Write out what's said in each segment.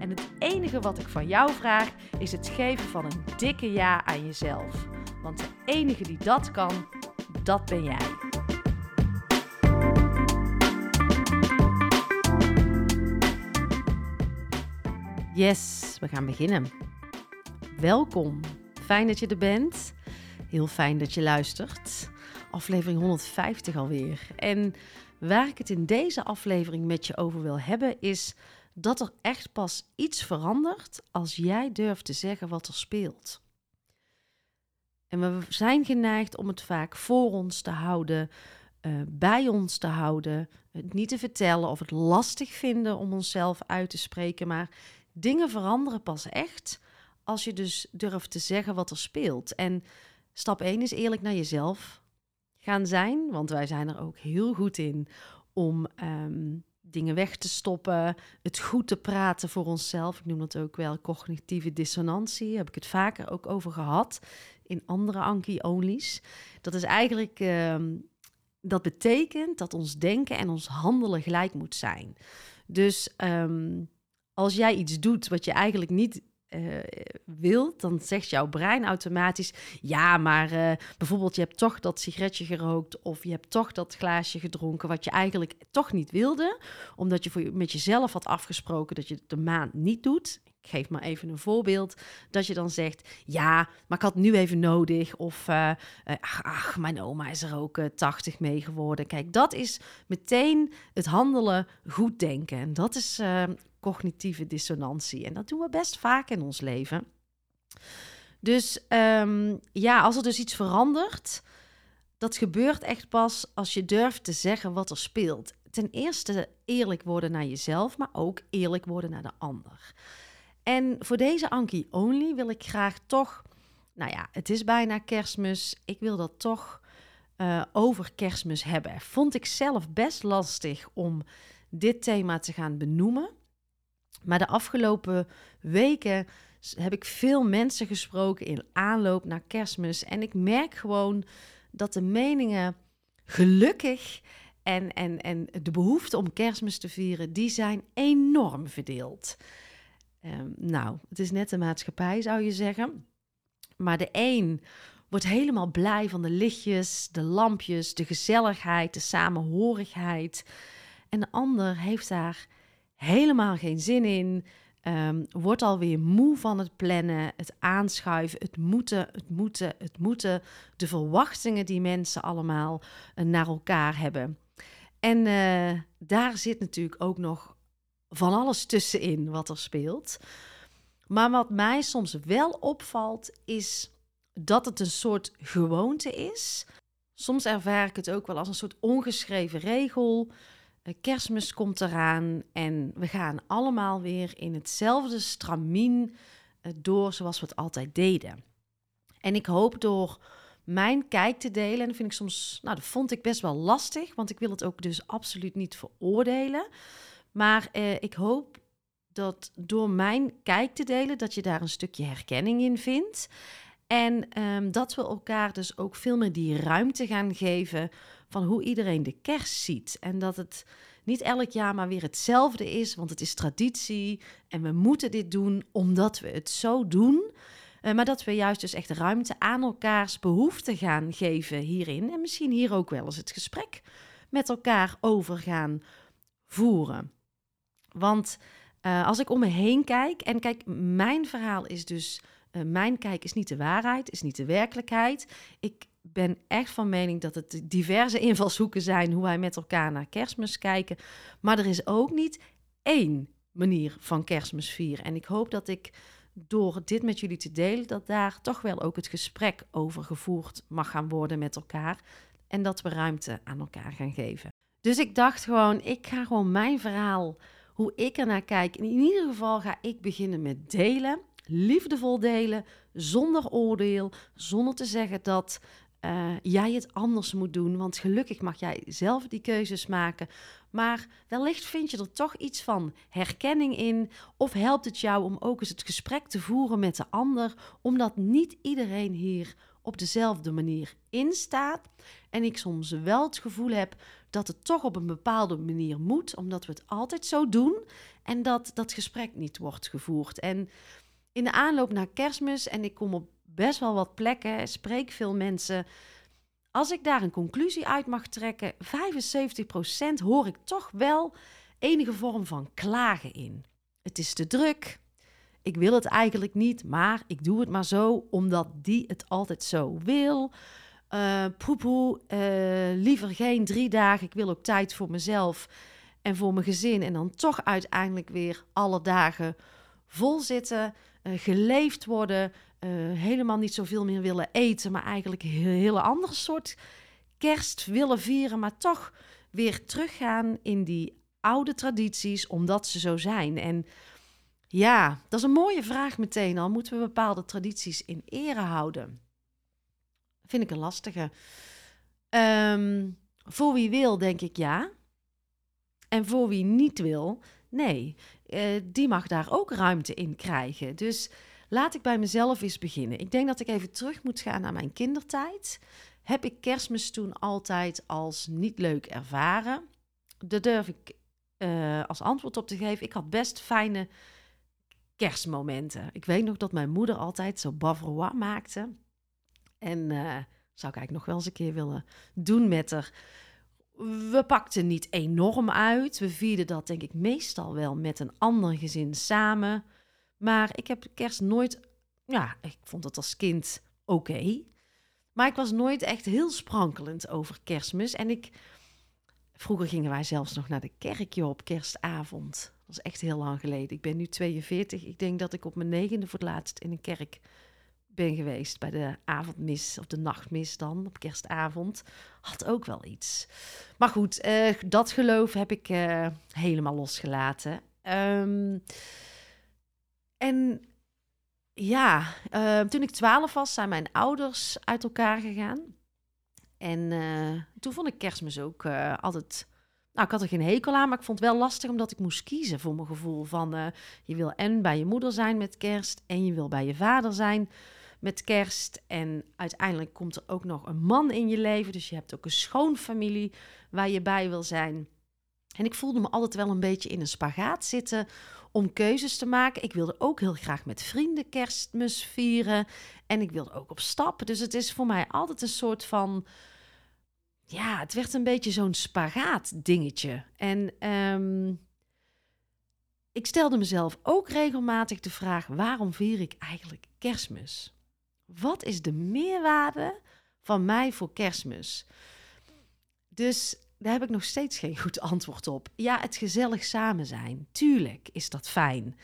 En het enige wat ik van jou vraag is het geven van een dikke ja aan jezelf. Want de enige die dat kan, dat ben jij. Yes, we gaan beginnen. Welkom. Fijn dat je er bent. Heel fijn dat je luistert. Aflevering 150 alweer. En waar ik het in deze aflevering met je over wil hebben is dat er echt pas iets verandert als jij durft te zeggen wat er speelt. En we zijn geneigd om het vaak voor ons te houden, uh, bij ons te houden, het niet te vertellen of het lastig vinden om onszelf uit te spreken. Maar dingen veranderen pas echt als je dus durft te zeggen wat er speelt. En stap 1 is eerlijk naar jezelf gaan zijn, want wij zijn er ook heel goed in om um, dingen weg te stoppen, het goed te praten voor onszelf. Ik noem dat ook wel cognitieve dissonantie. Heb ik het vaker ook over gehad in andere Anki-onlys. Dat is eigenlijk, uh, dat betekent dat ons denken en ons handelen gelijk moet zijn. Dus um, als jij iets doet wat je eigenlijk niet uh, wilt, dan zegt jouw brein automatisch: ja, maar uh, bijvoorbeeld je hebt toch dat sigaretje gerookt of je hebt toch dat glaasje gedronken wat je eigenlijk toch niet wilde, omdat je voor, met jezelf had afgesproken dat je de maand niet doet. Ik geef maar even een voorbeeld. Dat je dan zegt: Ja, maar ik had nu even nodig. Of uh, ach, mijn oma is er ook 80 mee geworden. Kijk, dat is meteen het handelen goed denken. En dat is cognitieve dissonantie. En dat doen we best vaak in ons leven. Dus um, ja, als er dus iets verandert, dat gebeurt echt pas als je durft te zeggen wat er speelt. Ten eerste eerlijk worden naar jezelf, maar ook eerlijk worden naar de ander. En voor deze Anki Only wil ik graag toch, nou ja, het is bijna kerstmis. Ik wil dat toch uh, over kerstmis hebben. Vond ik zelf best lastig om dit thema te gaan benoemen. Maar de afgelopen weken heb ik veel mensen gesproken in aanloop naar kerstmis. En ik merk gewoon dat de meningen gelukkig en, en, en de behoefte om kerstmis te vieren, die zijn enorm verdeeld. Um, nou, het is net de maatschappij, zou je zeggen. Maar de een wordt helemaal blij van de lichtjes, de lampjes, de gezelligheid, de samenhorigheid. En de ander heeft daar helemaal geen zin in. Um, wordt alweer moe van het plannen, het aanschuiven, het moeten, het moeten, het moeten. De verwachtingen die mensen allemaal uh, naar elkaar hebben. En uh, daar zit natuurlijk ook nog van alles tussenin wat er speelt. Maar wat mij soms wel opvalt, is dat het een soort gewoonte is. Soms ervaar ik het ook wel als een soort ongeschreven regel. Kerstmis komt eraan en we gaan allemaal weer in hetzelfde stramien eh, door zoals we het altijd deden. En ik hoop door mijn kijk te delen, en vind ik soms, nou, dat vond ik best wel lastig, want ik wil het ook dus absoluut niet veroordelen. Maar eh, ik hoop dat door mijn kijk te delen, dat je daar een stukje herkenning in vindt. En um, dat we elkaar dus ook veel meer die ruimte gaan geven van hoe iedereen de kerst ziet. En dat het niet elk jaar maar weer hetzelfde is, want het is traditie en we moeten dit doen omdat we het zo doen. Uh, maar dat we juist dus echt ruimte aan elkaars behoeften gaan geven hierin. En misschien hier ook wel eens het gesprek met elkaar over gaan voeren. Want uh, als ik om me heen kijk, en kijk, mijn verhaal is dus Uh, mijn kijk is niet de waarheid, is niet de werkelijkheid. Ik ben echt van mening dat het diverse invalshoeken zijn hoe wij met elkaar naar kerstmis kijken. Maar er is ook niet één manier van kerstmis vieren. En ik hoop dat ik door dit met jullie te delen, dat daar toch wel ook het gesprek over gevoerd mag gaan worden met elkaar. En dat we ruimte aan elkaar gaan geven. Dus ik dacht gewoon, ik ga gewoon mijn verhaal, hoe ik ernaar kijk. In ieder geval ga ik beginnen met delen. Liefdevol delen, zonder oordeel, zonder te zeggen dat uh, jij het anders moet doen. Want gelukkig mag jij zelf die keuzes maken. Maar wellicht vind je er toch iets van herkenning in. Of helpt het jou om ook eens het gesprek te voeren met de ander. Omdat niet iedereen hier op dezelfde manier instaat. En ik soms wel het gevoel heb dat het toch op een bepaalde manier moet. Omdat we het altijd zo doen. En dat dat gesprek niet wordt gevoerd. En in de aanloop naar kerstmis, en ik kom op best wel wat plekken, spreek veel mensen. Als ik daar een conclusie uit mag trekken, 75% hoor ik toch wel enige vorm van klagen in. Het is te druk. Ik wil het eigenlijk niet, maar ik doe het maar zo omdat die het altijd zo wil. Uh, poepoe, uh, liever geen drie dagen. Ik wil ook tijd voor mezelf en voor mijn gezin. En dan toch uiteindelijk weer alle dagen vol zitten, uh, geleefd worden, uh, helemaal niet zoveel meer willen eten, maar eigenlijk een hele andere soort kerst willen vieren, maar toch weer teruggaan in die oude tradities, omdat ze zo zijn. En ja, dat is een mooie vraag meteen al. Moeten we bepaalde tradities in ere houden? Vind ik een lastige. Um, voor wie wil, denk ik ja. En voor wie niet wil, nee. Uh, die mag daar ook ruimte in krijgen. Dus Laat ik bij mezelf eens beginnen. Ik denk dat ik even terug moet gaan naar mijn kindertijd. Heb ik kerstmis toen altijd als niet leuk ervaren? Daar durf ik uh, als antwoord op te geven. Ik had best fijne kerstmomenten. Ik weet nog dat mijn moeder altijd zo bavarois maakte. En uh, zou ik eigenlijk nog wel eens een keer willen doen met haar. We pakten niet enorm uit. We vierden dat denk ik meestal wel met een ander gezin samen. Maar ik heb kerst nooit, ja, ik vond het als kind oké. Maar ik was nooit echt heel sprankelend over kerstmis. En ik, vroeger gingen wij zelfs nog naar de kerkje op kerstavond. Dat is echt heel lang geleden. Ik ben nu 42. Ik denk dat ik op mijn negende voor het laatst in een kerk ben geweest. Bij de avondmis of de nachtmis dan, op kerstavond. Had ook wel iets. Maar goed, uh, dat geloof heb ik uh, helemaal losgelaten. Um, en ja, uh, toen ik twaalf was, zijn mijn ouders uit elkaar gegaan. En toen vond ik kerstmis ook altijd... Nou, ik had er geen hekel aan, maar ik vond het wel lastig omdat ik moest kiezen voor mijn gevoel. Van je wil en bij je moeder zijn met kerst en je wil bij je vader zijn met kerst. En uiteindelijk komt er ook nog een man in je leven. Dus je hebt ook een schoonfamilie waar je bij wil zijn. En ik voelde me altijd wel een beetje in een spagaat zitten om keuzes te maken. Ik wilde ook heel graag met vrienden kerstmis vieren. En ik wilde ook op stap. Dus het is voor mij altijd een soort van. Ja, het werd een beetje zo'n spagaat dingetje. En um, ik stelde mezelf ook regelmatig de vraag: waarom vier ik eigenlijk kerstmis? Wat is de meerwaarde van mij voor kerstmis? Dus daar heb ik nog steeds geen goed antwoord op. Ja, het gezellig samen zijn. Tuurlijk is dat fijn.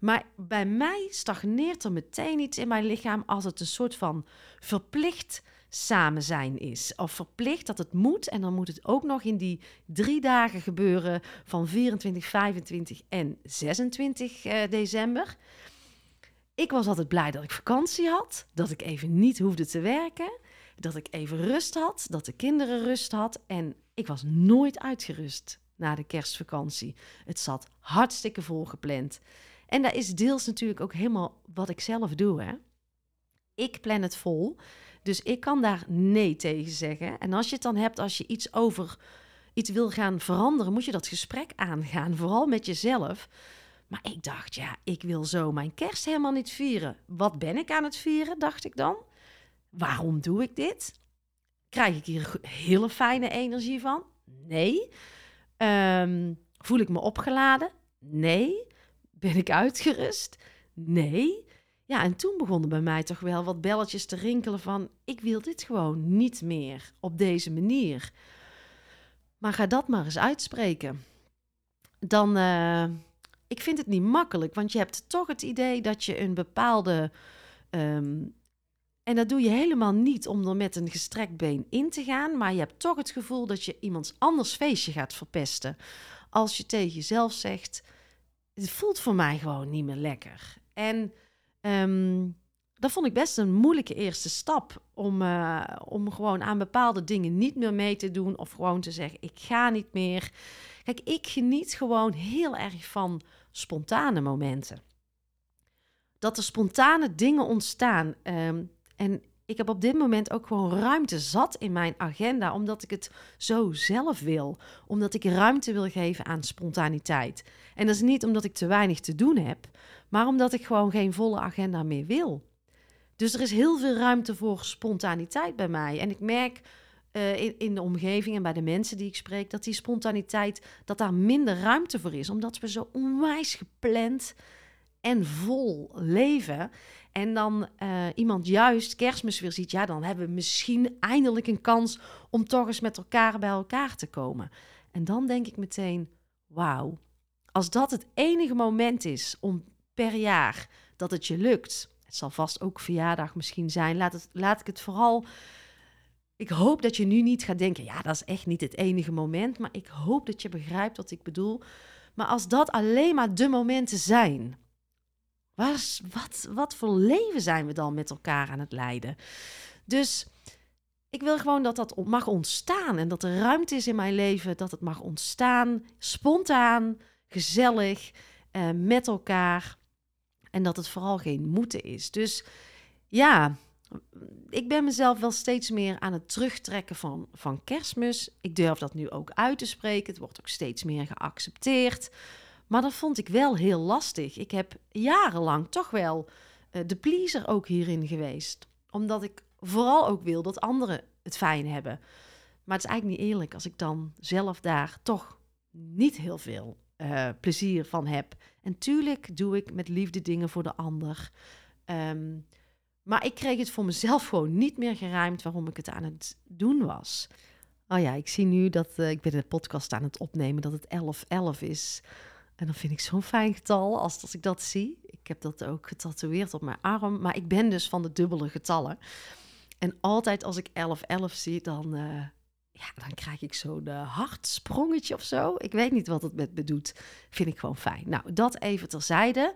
Maar bij mij stagneert er meteen iets in mijn lichaam als het een soort van verplicht samen zijn is. Of verplicht dat het moet. En dan moet het ook nog in die drie dagen gebeuren van 24, 25 en 26 eh, december. Ik was altijd blij dat ik vakantie had, dat ik even niet hoefde te werken, dat ik even rust had, dat de kinderen rust had. En ik was nooit uitgerust na de kerstvakantie. Het zat hartstikke vol gepland. En dat is deels natuurlijk ook helemaal wat ik zelf doe. Hè? Ik plan het vol, dus ik kan daar nee tegen zeggen. En als je het dan hebt, als je iets over iets wil gaan veranderen, moet je dat gesprek aangaan, vooral met jezelf. Maar ik dacht, ja, ik wil zo mijn kerst helemaal niet vieren. Wat ben ik aan het vieren, dacht ik dan? Waarom doe ik dit? Krijg ik hier hele fijne energie van? Nee. Ehm, voel ik me opgeladen? Nee. Ben ik uitgerust? Nee. Ja, en toen begonnen bij mij toch wel wat belletjes te rinkelen van... ik wil dit gewoon niet meer op deze manier. Maar ga dat maar eens uitspreken. Dan, uh, ik vind het niet makkelijk, want je hebt toch het idee dat je een bepaalde... Um, en dat doe je helemaal niet om er met een gestrekt been in te gaan, maar je hebt toch het gevoel dat je iemands anders feestje gaat verpesten. Als je tegen jezelf zegt, het voelt voor mij gewoon niet meer lekker. En um, dat vond ik best een moeilijke eerste stap om, uh, om gewoon aan bepaalde dingen niet meer mee te doen of gewoon te zeggen, ik ga niet meer. Kijk, ik geniet gewoon heel erg van spontane momenten. Dat er spontane dingen ontstaan. Um, en ik heb op dit moment ook gewoon ruimte zat in mijn agenda, omdat ik het zo zelf wil. Omdat ik ruimte wil geven aan spontaniteit. En dat is niet omdat ik te weinig te doen heb, maar omdat ik gewoon geen volle agenda meer wil. Dus er is heel veel ruimte voor spontaniteit bij mij. En ik merk uh, in, de omgeving en bij de mensen die ik spreek, dat die spontaniteit, dat daar minder ruimte voor is. Omdat we zo onwijs gepland en vol leven. En dan uh, iemand juist kerstmis weer ziet, ja, dan hebben we misschien eindelijk een kans om toch eens met elkaar bij elkaar te komen. En dan denk ik meteen, wauw, als dat het enige moment is om per jaar dat het je lukt, het zal vast ook verjaardag misschien zijn, laat, het, laat ik het vooral. Ik hoop dat je nu niet gaat denken, ja, dat is echt niet het enige moment, maar ik hoop dat je begrijpt wat ik bedoel. Maar als dat alleen maar de momenten zijn, wat, wat, wat voor leven zijn we dan met elkaar aan het leiden? Dus ik wil gewoon dat dat mag ontstaan en dat er ruimte is in mijn leven, dat het mag ontstaan, spontaan, gezellig, eh, met elkaar. En dat het vooral geen moeten is. Dus ja, ik ben mezelf wel steeds meer aan het terugtrekken van, van kerstmis. Ik durf dat nu ook uit te spreken. Het wordt ook steeds meer geaccepteerd. Maar dat vond ik wel heel lastig. Ik heb jarenlang toch wel uh, de pleaser ook hierin geweest. Omdat ik vooral ook wil dat anderen het fijn hebben. Maar het is eigenlijk niet eerlijk als ik dan zelf daar toch niet heel veel uh, plezier van heb. En tuurlijk doe ik met liefde dingen voor de ander. Um, maar ik kreeg het voor mezelf gewoon niet meer geruimd waarom ik het aan het doen was. Oh ja, ik zie nu dat uh, ik ben de podcast aan het opnemen dat het 11-11 is. En dan vind ik zo'n fijn getal als, als ik dat zie. Ik heb dat ook getatoeëerd op mijn arm. Maar ik ben dus van de dubbele getallen. En altijd als ik 11-11 zie, dan, uh, ja, dan krijg ik zo'n uh, hartsprongetje of zo. Ik weet niet wat het met me doet. Vind ik gewoon fijn. Nou, dat even terzijde.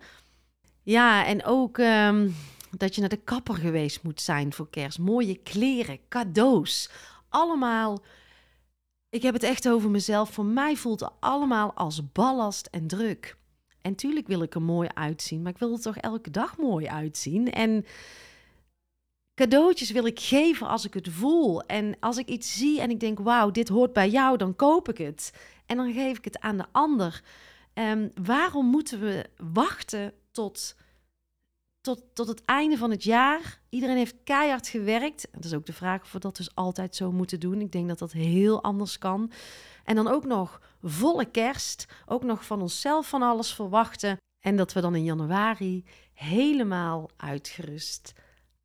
Ja, en ook um, dat je naar de kapper geweest moet zijn voor kerst. Mooie kleren, cadeaus. Allemaal ik heb het echt over mezelf. Voor mij voelt het allemaal als ballast en druk. En tuurlijk wil ik er mooi uitzien, maar ik wil er toch elke dag mooi uitzien. En cadeautjes wil ik geven als ik het voel. En als ik iets zie en ik denk, wauw, dit hoort bij jou, dan koop ik het. En dan geef ik het aan de ander. Um, waarom moeten we wachten tot tot, tot het einde van het jaar. Iedereen heeft keihard gewerkt. Dat is ook de vraag of we dat dus altijd zo moeten doen. Ik denk dat dat heel anders kan. En dan ook nog volle kerst. Ook nog van onszelf van alles verwachten. En dat we dan in januari helemaal uitgerust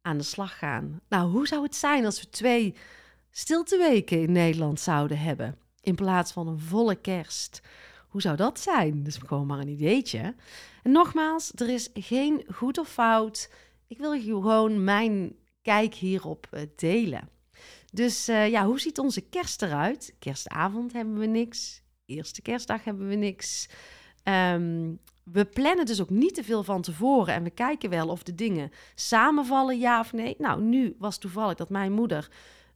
aan de slag gaan. Nou, hoe zou het zijn als we twee stilteweken in Nederland zouden hebben? In plaats van een volle kerst. Hoe zou dat zijn? Dus gewoon maar een ideetje. En nogmaals, er is geen goed of fout. Ik wil gewoon mijn kijk hierop uh, delen. Dus uh, ja, hoe ziet onze kerst eruit? Kerstavond hebben we niks. Eerste kerstdag hebben we niks. Um, we plannen dus ook niet te veel van tevoren en we kijken wel of de dingen samenvallen, ja of nee. Nou, nu was toevallig dat mijn moeder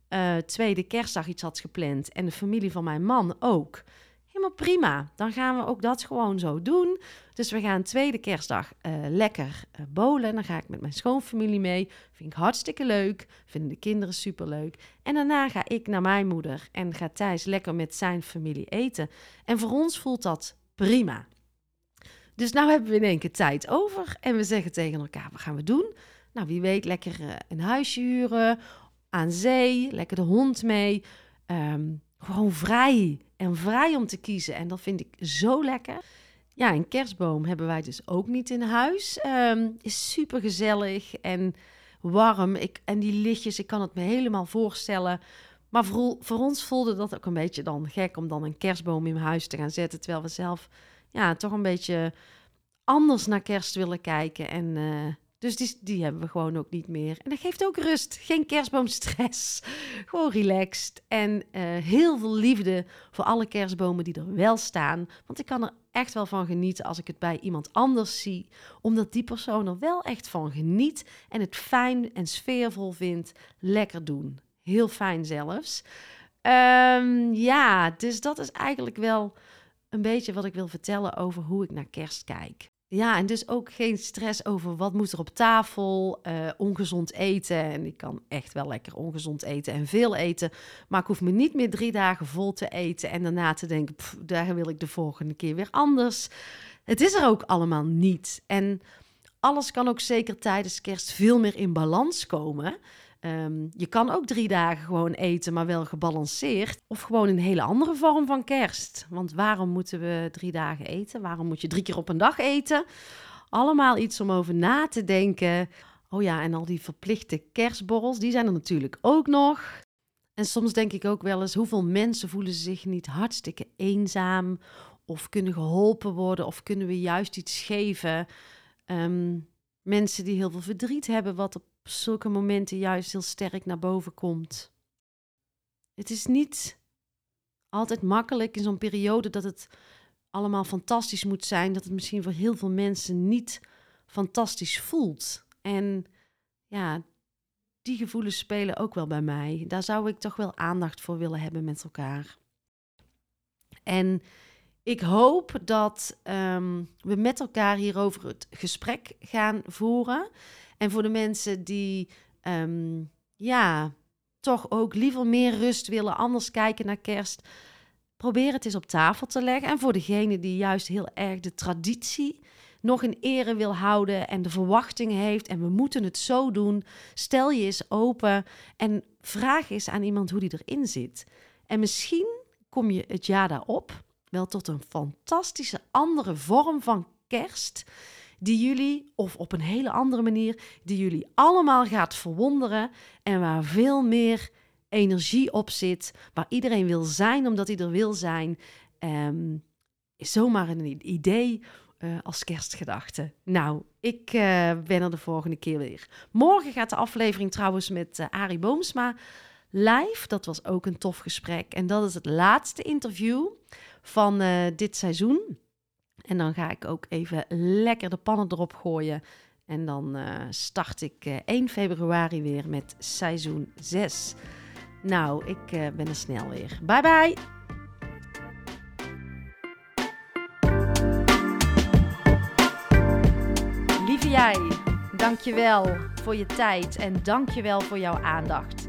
uh, tweede kerstdag iets had gepland en de familie van mijn man ook. Prima. Dan gaan we ook dat gewoon zo doen. Dus we gaan tweede kerstdag uh, lekker uh. Dan ga ik met mijn schoonfamilie mee. Vind ik hartstikke leuk. Vinden de kinderen superleuk. En daarna ga ik naar mijn moeder en gaat Thijs lekker met zijn familie eten. En voor ons voelt dat prima. Dus nou hebben we in één keer tijd over. En we zeggen tegen elkaar, wat gaan we doen? Nou, wie weet lekker uh, een huisje huren. Aan zee. Lekker de hond mee. Um, gewoon vrij en vrij om te kiezen. En dat vind ik zo lekker. Ja, een kerstboom hebben wij dus ook niet in huis. Um, is super gezellig en warm. Ik, en die lichtjes, ik kan het me helemaal voorstellen. Maar voor, voor ons voelde dat ook een beetje dan gek om dan een kerstboom in huis te gaan zetten. Terwijl we zelf ja, toch een beetje anders naar kerst willen kijken. En uh, dus die, die hebben we gewoon ook niet meer. En dat geeft ook rust. Geen kerstboomstress. Gewoon relaxed. En uh, heel veel liefde voor alle kerstbomen die er wel staan. Want ik kan er echt wel van genieten als ik het bij iemand anders zie. Omdat die persoon er wel echt van geniet. En het fijn en sfeervol vindt. Lekker doen. Heel fijn zelfs. Um, ja, dus dat is eigenlijk wel een beetje wat ik wil vertellen over hoe ik naar kerst kijk. Ja, en dus ook geen stress over wat moet er op tafel, uh, ongezond eten. En ik kan echt wel lekker ongezond eten en veel eten. Maar ik hoef me niet meer drie dagen vol te eten en daarna te denken, pff, daar wil ik de volgende keer weer anders. Het is er ook allemaal niet. En alles kan ook zeker tijdens kerst veel meer in balans komen. Ehm, je kan ook drie dagen gewoon eten, maar wel gebalanceerd. Of gewoon een hele andere vorm van kerst. Want waarom moeten we drie dagen eten? Waarom moet je drie keer op een dag eten? Allemaal iets om over na te denken. Oh ja, en al die verplichte kerstborrels, die zijn er natuurlijk ook nog. En soms denk ik ook wel eens, hoeveel mensen voelen zich niet hartstikke eenzaam? Of kunnen geholpen worden? Of kunnen we juist iets geven? Um, mensen die heel veel verdriet hebben, wat op zulke momenten juist heel sterk naar boven komt. Het is niet altijd makkelijk in zo'n periode dat het allemaal fantastisch moet zijn, dat het misschien voor heel veel mensen niet fantastisch voelt. En ja, die gevoelens spelen ook wel bij mij. Daar zou ik toch wel aandacht voor willen hebben met elkaar. En ik hoop dat um, we met elkaar hierover het gesprek gaan voeren. En voor de mensen die um, ja, toch ook liever meer rust willen, anders kijken naar kerst, probeer het eens op tafel te leggen. En voor degene die juist heel erg de traditie nog in ere wil houden en de verwachting heeft en we moeten het zo doen, stel je eens open en vraag eens aan iemand hoe die erin zit. En misschien kom je het jaar daarop wel tot een fantastische andere vorm van kerst. Die jullie, of op een hele andere manier, die jullie allemaal gaat verwonderen. En waar veel meer energie op zit. Waar iedereen wil zijn omdat hij er wil zijn. Um, is zomaar een idee uh, als kerstgedachte. Nou, ik uh, ben er de volgende keer weer. Morgen gaat de aflevering trouwens met uh, Arie Boomsma live. Dat was ook een tof gesprek. En dat is het laatste interview van dit seizoen. En dan ga ik ook even lekker de pannen erop gooien. En dan uh, start ik uh, 1 februari weer met seizoen 6. Nou, ik ben er snel weer. Bye bye! Lieve jij, dankjewel voor je tijd en dankjewel voor jouw aandacht.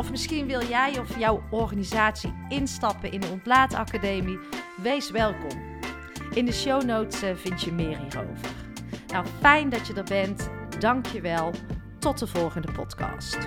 Of misschien wil jij of jouw organisatie instappen in de Ontlaatacademie? Wees welkom. In de show notes eh, vind je meer hierover. Nou, fijn dat je er bent. Dank je wel. Tot de volgende podcast.